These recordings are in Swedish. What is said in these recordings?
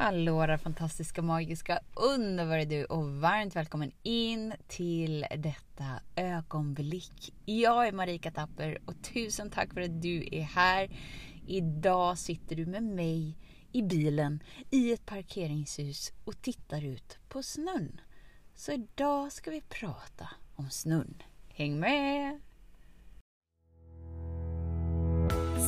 Hallå där fantastiska, magiska, underbara du och varmt välkommen in till detta ögonblick. Jag är Marika Tapper och tusen tack för att du är här. Idag sitter du med mig i bilen i ett parkeringshus och tittar ut på snön. Så idag ska vi prata om snön. Häng med!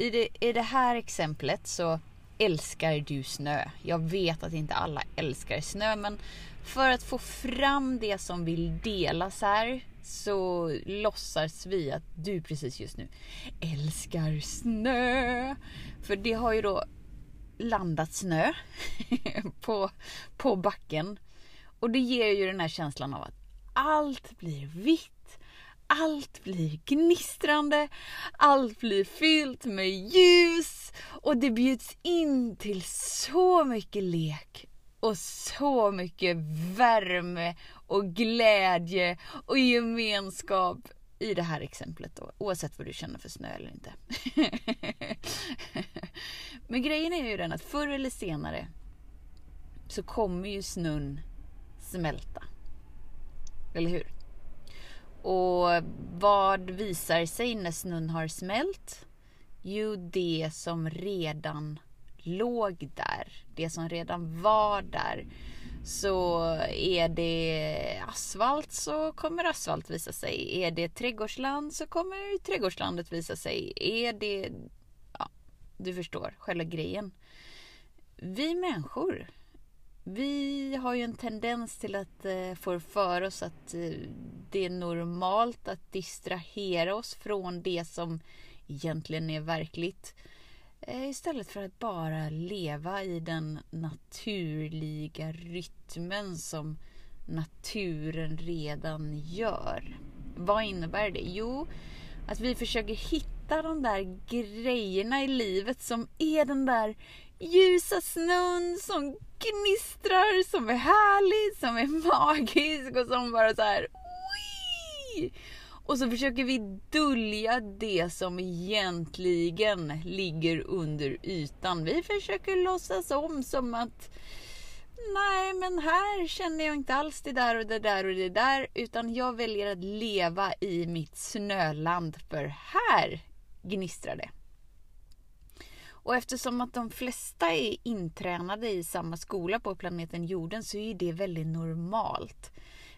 I det, I det här exemplet så älskar du snö. Jag vet att inte alla älskar snö men för att få fram det som vill delas här så låtsas vi att du precis just nu älskar snö. För det har ju då landat snö på, på backen. Och det ger ju den här känslan av att allt blir vitt allt blir gnistrande, allt blir fyllt med ljus och det bjuds in till så mycket lek och så mycket värme och glädje och gemenskap i det här exemplet då, oavsett vad du känner för snö eller inte. Men grejen är ju den att förr eller senare så kommer ju snön smälta. Eller hur? Och vad visar sig när snön har smält? Jo, det som redan låg där. Det som redan var där. Så är det asfalt så kommer asfalt visa sig. Är det trädgårdsland så kommer trädgårdslandet visa sig. Är det... Ja, du förstår själva grejen. Vi människor vi har ju en tendens till att eh, få för oss att eh, det är normalt att distrahera oss från det som egentligen är verkligt. Eh, istället för att bara leva i den naturliga rytmen som naturen redan gör. Vad innebär det? Jo, att vi försöker hitta de där grejerna i livet som är den där ljusa snön som gnistrar, som är härlig, som är magisk och som bara så här... Wii! Och så försöker vi dölja det som egentligen ligger under ytan. Vi försöker låtsas om som att nej, men här känner jag inte alls det där och det där och det där, utan jag väljer att leva i mitt snöland, för här gnistrar det. Och eftersom att de flesta är intränade i samma skola på planeten jorden så är det väldigt normalt.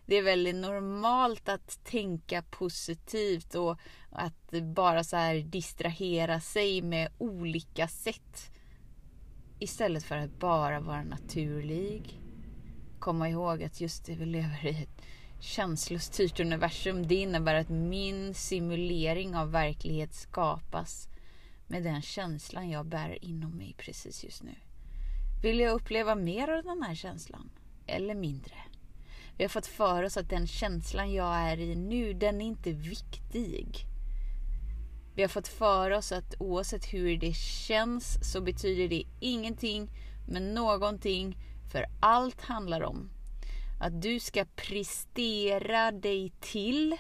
Det är väldigt normalt att tänka positivt och att bara så här distrahera sig med olika sätt. Istället för att bara vara naturlig. Komma ihåg att just det, vi lever i ett känslostyrt universum. Det innebär att min simulering av verklighet skapas med den känslan jag bär inom mig precis just nu. Vill jag uppleva mer av den här känslan? Eller mindre? Vi har fått för oss att den känslan jag är i nu, den är inte viktig. Vi har fått för oss att oavsett hur det känns så betyder det ingenting men någonting. För allt handlar om att du ska prestera dig till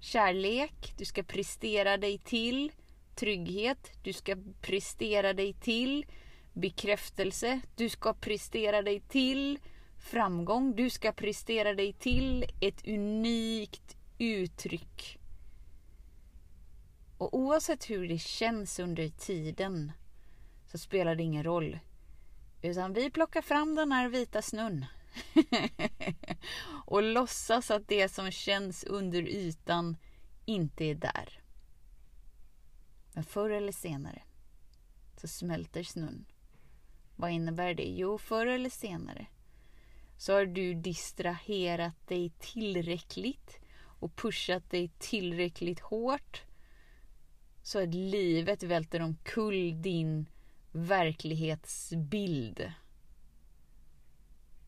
kärlek. Du ska prestera dig till trygghet, du ska prestera dig till bekräftelse, du ska prestera dig till framgång, du ska prestera dig till ett unikt uttryck. Och oavsett hur det känns under tiden så spelar det ingen roll. Utan vi plockar fram den här vita snön. och låtsas att det som känns under ytan inte är där. Men förr eller senare så smälter snön. Vad innebär det? Jo, förr eller senare så har du distraherat dig tillräckligt och pushat dig tillräckligt hårt så att livet välter omkull din verklighetsbild.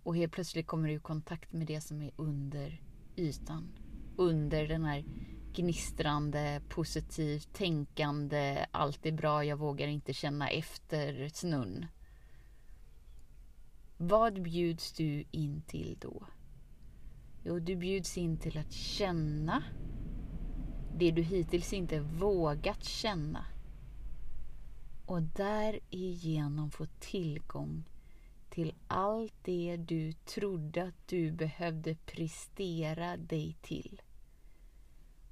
Och helt plötsligt kommer du i kontakt med det som är under ytan. Under den här gnistrande, positivt tänkande, allt är bra, jag vågar inte känna efter snön. Vad bjuds du in till då? Jo, du bjuds in till att känna det du hittills inte vågat känna. Och därigenom få tillgång till allt det du trodde att du behövde prestera dig till.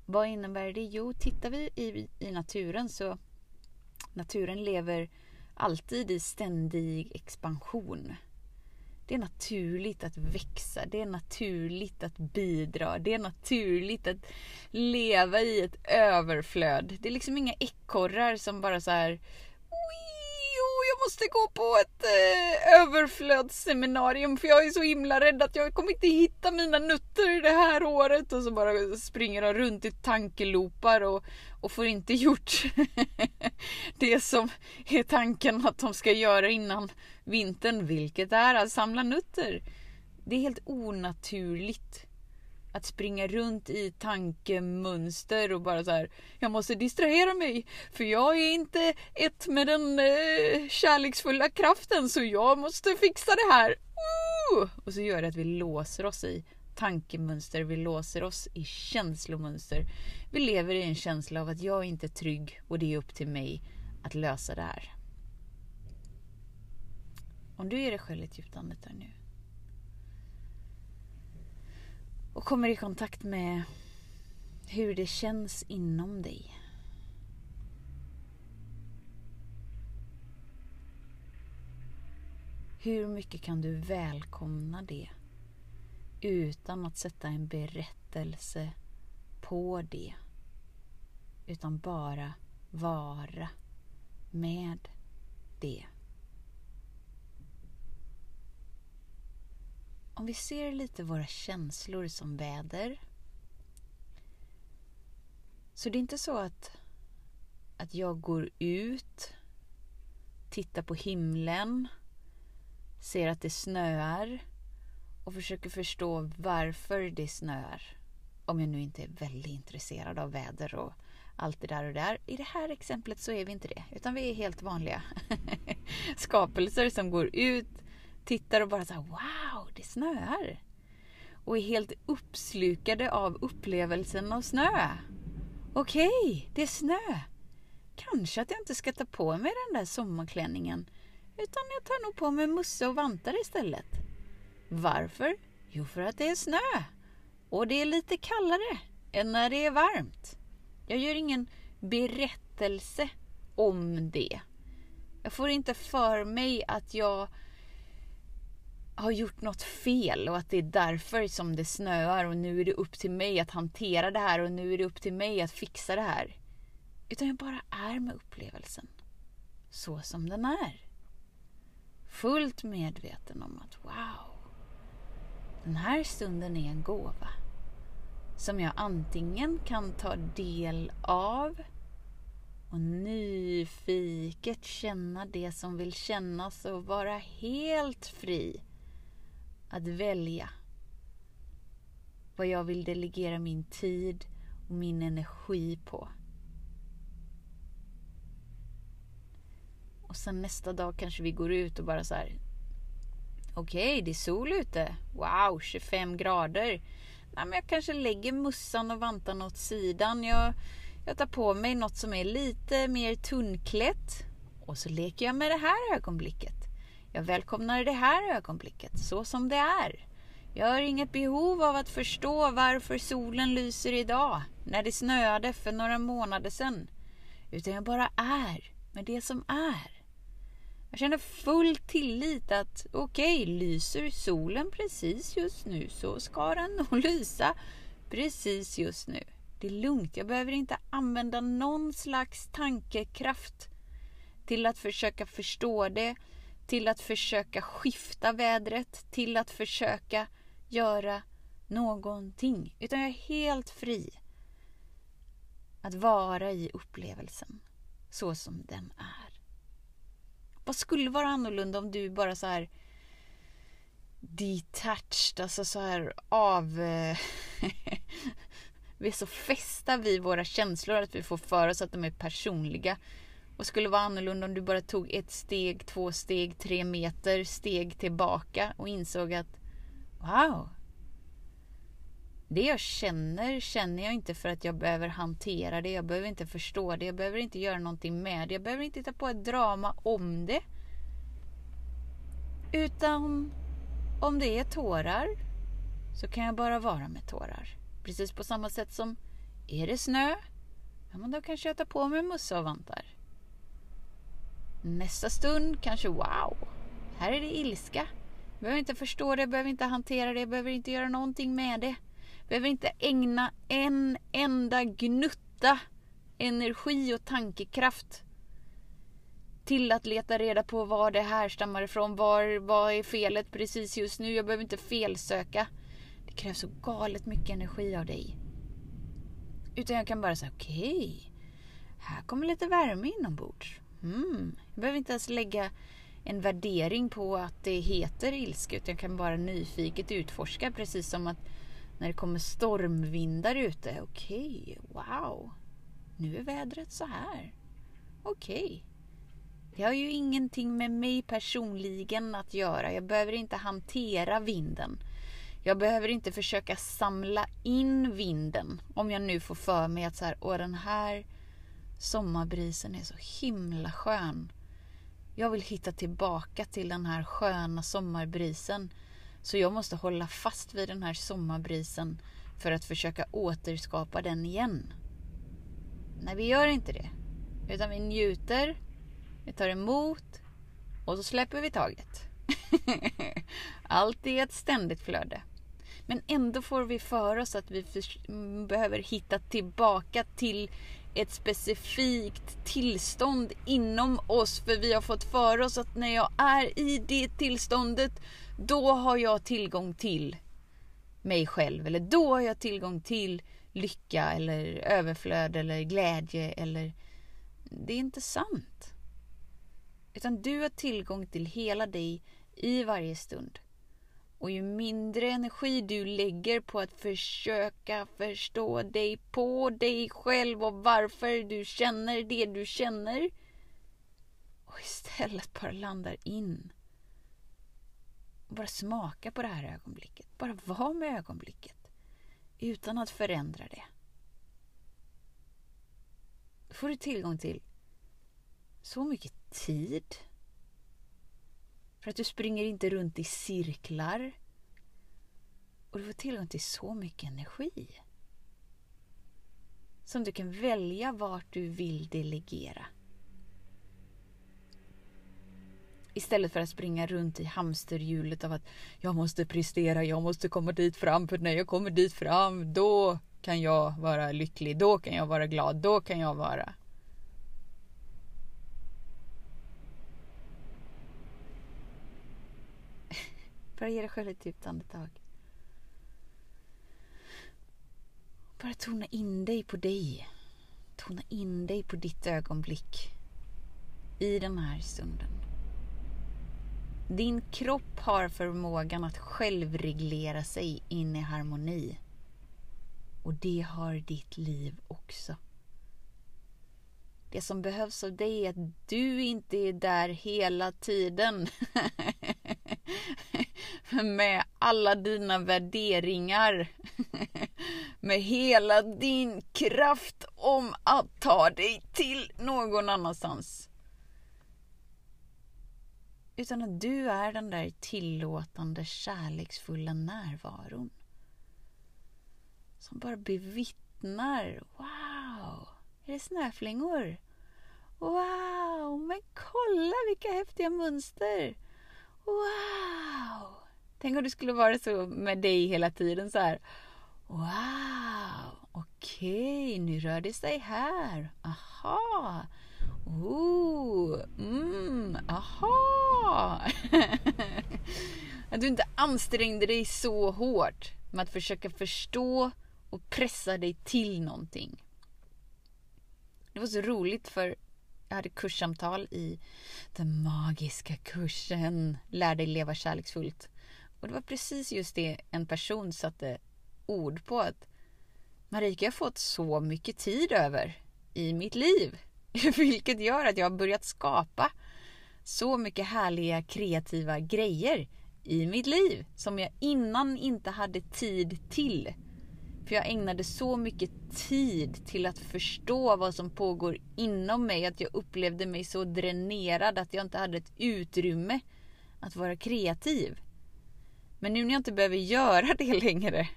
Vad innebär det? Jo, tittar vi i, i naturen så naturen lever alltid i ständig expansion. Det är naturligt att växa, det är naturligt att bidra, det är naturligt att leva i ett överflöd. Det är liksom inga ekorrar som bara så här jag måste gå på ett eh, överflödsseminarium för jag är så himla rädd att jag kommer inte hitta mina nutter det här året. Och så bara springer de runt i tankelopar och, och får inte gjort det som är tanken att de ska göra innan vintern, vilket är att samla nötter. Det är helt onaturligt att springa runt i tankemönster och bara så här, jag måste distrahera mig för jag är inte ett med den eh, kärleksfulla kraften så jag måste fixa det här. Ooh! Och så gör det att vi låser oss i tankemönster, vi låser oss i känslomönster. Vi lever i en känsla av att jag är inte är trygg och det är upp till mig att lösa det här. Om du ger dig själv ett djupt andetag nu och kommer i kontakt med hur det känns inom dig. Hur mycket kan du välkomna det utan att sätta en berättelse på det? Utan bara vara med det. Om vi ser lite våra känslor som väder. Så det är inte så att, att jag går ut, tittar på himlen, ser att det snöar och försöker förstå varför det snöar. Om jag nu inte är väldigt intresserad av väder och allt det där och där. I det här exemplet så är vi inte det, utan vi är helt vanliga skapelser som går ut, tittar och bara så här, wow, det snöar. Och är helt uppslukade av upplevelsen av snö. Okej, okay, det är snö. Kanske att jag inte ska ta på mig den där sommarklänningen. Utan jag tar nog på mig mössa och vantar istället. Varför? Jo, för att det är snö. Och det är lite kallare än när det är varmt. Jag gör ingen berättelse om det. Jag får inte för mig att jag har gjort något fel och att det är därför som det snöar och nu är det upp till mig att hantera det här och nu är det upp till mig att fixa det här. Utan jag bara är med upplevelsen. Så som den är. Fullt medveten om att wow, den här stunden är en gåva. Som jag antingen kan ta del av och nyfiket känna det som vill kännas och vara helt fri att välja vad jag vill delegera min tid och min energi på. Och sen nästa dag kanske vi går ut och bara så här. Okej, okay, det är sol ute. Wow, 25 grader. Nej, men jag kanske lägger mussan och vantarna åt sidan. Jag, jag tar på mig något som är lite mer tunnklätt. Och så leker jag med det här ögonblicket. Jag välkomnar det här ögonblicket så som det är. Jag har inget behov av att förstå varför solen lyser idag när det snöade för några månader sedan. Utan jag bara är med det som är. Jag känner full tillit att okej, okay, lyser solen precis just nu så ska den nog lysa precis just nu. Det är lugnt, jag behöver inte använda någon slags tankekraft till att försöka förstå det till att försöka skifta vädret, till att försöka göra någonting. Utan jag är helt fri att vara i upplevelsen så som den är. Vad skulle vara annorlunda om du bara så här detached, alltså så här av... Eh, vi är så fästa vid våra känslor att vi får för oss att de är personliga. Och skulle vara annorlunda om du bara tog ett steg, två steg, tre meter steg tillbaka och insåg att wow. Det jag känner, känner jag inte för att jag behöver hantera det. Jag behöver inte förstå det. Jag behöver inte göra någonting med det. Jag behöver inte hitta på ett drama om det. Utan om det är tårar så kan jag bara vara med tårar. Precis på samma sätt som är det snö, ja men då kanske jag tar på mig mössa och vantar. Nästa stund kanske wow, här är det ilska. Jag behöver inte förstå det, jag behöver inte hantera det, jag behöver inte göra någonting med det. Jag behöver inte ägna en enda gnutta energi och tankekraft till att leta reda på var det härstammar ifrån. Var, vad är felet precis just nu? Jag behöver inte felsöka. Det krävs så galet mycket energi av dig. Utan jag kan bara säga okej. Okay, här kommer lite värme inombords. Mm. Jag behöver inte ens lägga en värdering på att det heter ilska. Utan jag kan bara nyfiket utforska. Precis som att när det kommer stormvindar ute. Okej, okay, wow. Nu är vädret så här. Okej. Okay. Det har ju ingenting med mig personligen att göra. Jag behöver inte hantera vinden. Jag behöver inte försöka samla in vinden. Om jag nu får för mig att så här, åh den här sommarbrisen är så himla skön. Jag vill hitta tillbaka till den här sköna sommarbrisen. Så jag måste hålla fast vid den här sommarbrisen för att försöka återskapa den igen. Nej, vi gör inte det. Utan vi njuter vi tar emot och så släpper vi taget. Allt är ett ständigt flöde. Men ändå får vi för oss att vi behöver hitta tillbaka till ett specifikt tillstånd inom oss. För vi har fått för oss att när jag är i det tillståndet, då har jag tillgång till mig själv. Eller då har jag tillgång till lycka eller överflöd eller glädje. Eller... Det är inte sant. Utan du har tillgång till hela dig i varje stund. Och ju mindre energi du lägger på att försöka förstå dig på dig själv och varför du känner det du känner. Och istället bara landar in. Och bara smaka på det här ögonblicket. Bara vara med ögonblicket. Utan att förändra det. Då får du tillgång till så mycket tid. För att du springer inte runt i cirklar. Och du får tillgång till så mycket energi. Som du kan välja vart du vill delegera. Istället för att springa runt i hamsterhjulet av att jag måste prestera, jag måste komma dit fram för när jag kommer dit fram då kan jag vara lycklig, då kan jag vara glad, då kan jag vara Bara ge dig själv ett djupt andetag. Bara tona in dig på dig. Tona in dig på ditt ögonblick. I den här stunden. Din kropp har förmågan att självreglera sig in i harmoni. Och det har ditt liv också. Det som behövs av dig är att du inte är där hela tiden. med alla dina värderingar. med hela din kraft om att ta dig till någon annanstans. Utan att du är den där tillåtande, kärleksfulla närvaron. Som bara bevittnar. Wow! Är det snöflingor? Wow! Men kolla vilka häftiga mönster! Wow! Tänk om det skulle vara så med dig hela tiden så här. Wow, okej, okay, nu rör det sig här. Aha. Oh, mm, aha. att du inte ansträngde dig så hårt med att försöka förstå och pressa dig till någonting. Det var så roligt för jag hade kurssamtal i den magiska kursen Lär dig leva kärleksfullt. Och det var precis just det en person satte ord på att Marika har fått så mycket tid över i mitt liv. Vilket gör att jag har börjat skapa så mycket härliga kreativa grejer i mitt liv som jag innan inte hade tid till. För jag ägnade så mycket tid till att förstå vad som pågår inom mig att jag upplevde mig så dränerad att jag inte hade ett utrymme att vara kreativ. Men nu när jag inte behöver göra det längre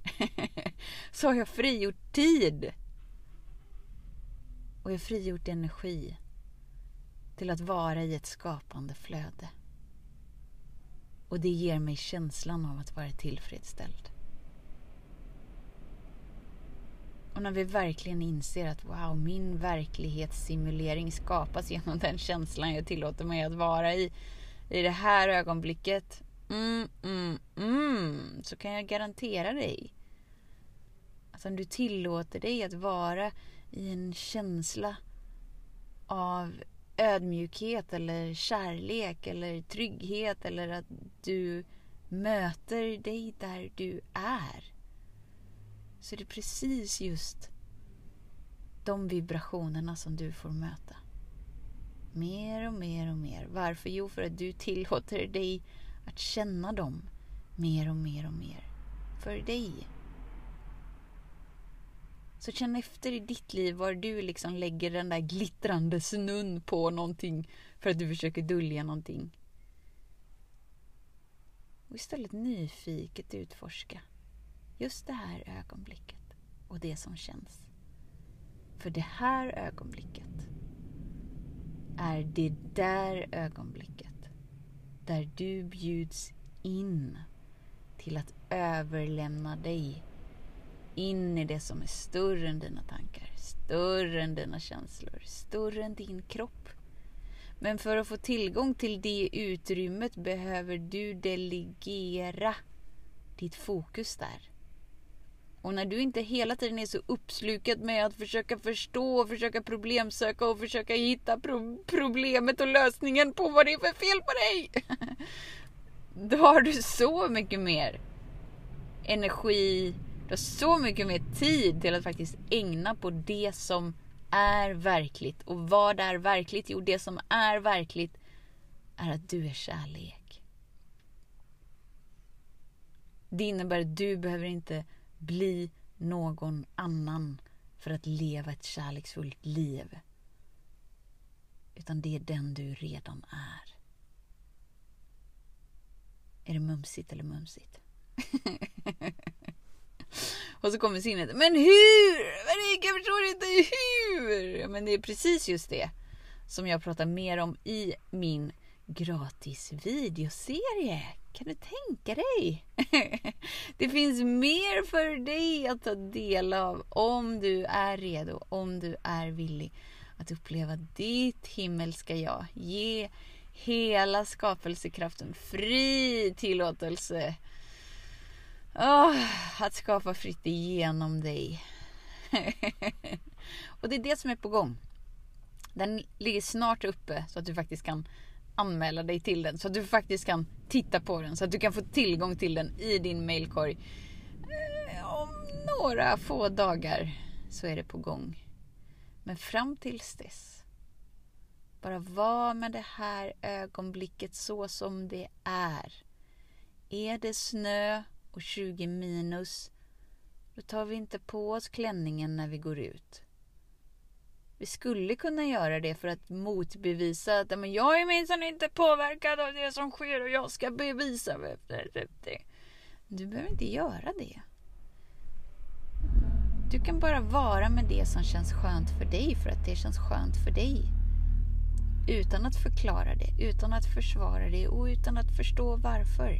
så har jag frigjort tid. Och jag har frigjort energi till att vara i ett skapande flöde. Och det ger mig känslan av att vara tillfredsställd. Och när vi verkligen inser att wow, min verklighetssimulering skapas genom den känslan jag tillåter mig att vara i, i det här ögonblicket. Mm, mm, mm, så kan jag garantera dig att om du tillåter dig att vara i en känsla av ödmjukhet eller kärlek eller trygghet eller att du möter dig där du är. Så är det precis just de vibrationerna som du får möta. Mer och mer och mer. Varför? Jo, för att du tillåter dig att känna dem mer och mer och mer. För dig. Så känn efter i ditt liv var du liksom lägger den där glittrande snun på någonting för att du försöker dölja någonting. Och istället nyfiket utforska just det här ögonblicket och det som känns. För det här ögonblicket är det där ögonblicket där du bjuds in till att överlämna dig in i det som är större än dina tankar, större än dina känslor, större än din kropp. Men för att få tillgång till det utrymmet behöver du delegera ditt fokus där. Och när du inte hela tiden är så uppslukad med att försöka förstå, försöka problemsöka och försöka hitta pro problemet och lösningen på vad det är för fel på dig. Då har du så mycket mer energi, du har så mycket mer tid till att faktiskt ägna på det som är verkligt. Och vad är verkligt? Jo, det som är verkligt är att du är kärlek. Det innebär att du behöver inte bli någon annan för att leva ett kärleksfullt liv. Utan det är den du redan är. Är det mumsigt eller mumsigt? Och så kommer sinnet. Men hur? Marika, jag förstår inte hur. Men det är precis just det som jag pratar mer om i min gratis videoserie. Kan du tänka dig? det finns mer för dig att ta del av om du är redo, om du är villig att uppleva ditt himmelska jag. Ge hela skapelsekraften fri tillåtelse Oh, att skapa fritt igenom dig. och det är det som är på gång. Den ligger snart uppe så att du faktiskt kan anmäla dig till den. Så att du faktiskt kan titta på den. Så att du kan få tillgång till den i din mailkorg. Eh, om några få dagar så är det på gång. Men fram tills dess. Bara var med det här ögonblicket så som det är. Är det snö och 20 minus, då tar vi inte på oss klänningen när vi går ut. Vi skulle kunna göra det för att motbevisa att men jag är minsann inte påverkad av det som sker och jag ska bevisa det. Du behöver inte göra det. Du kan bara vara med det som känns skönt för dig för att det känns skönt för dig. Utan att förklara det, utan att försvara det och utan att förstå varför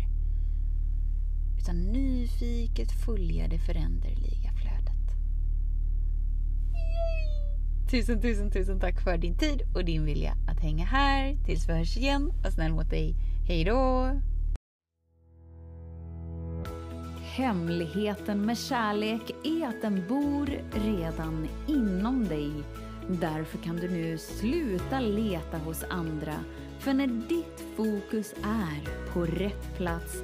utan nyfiket följa det föränderliga flödet. Yay! Tusen, tusen, tusen tack för din tid och din vilja att hänga här. Tills vi hörs igen. Var snäll mot dig. Hej då! Hemligheten med kärlek är att den bor redan inom dig. Därför kan du nu sluta leta hos andra. För när ditt fokus är på rätt plats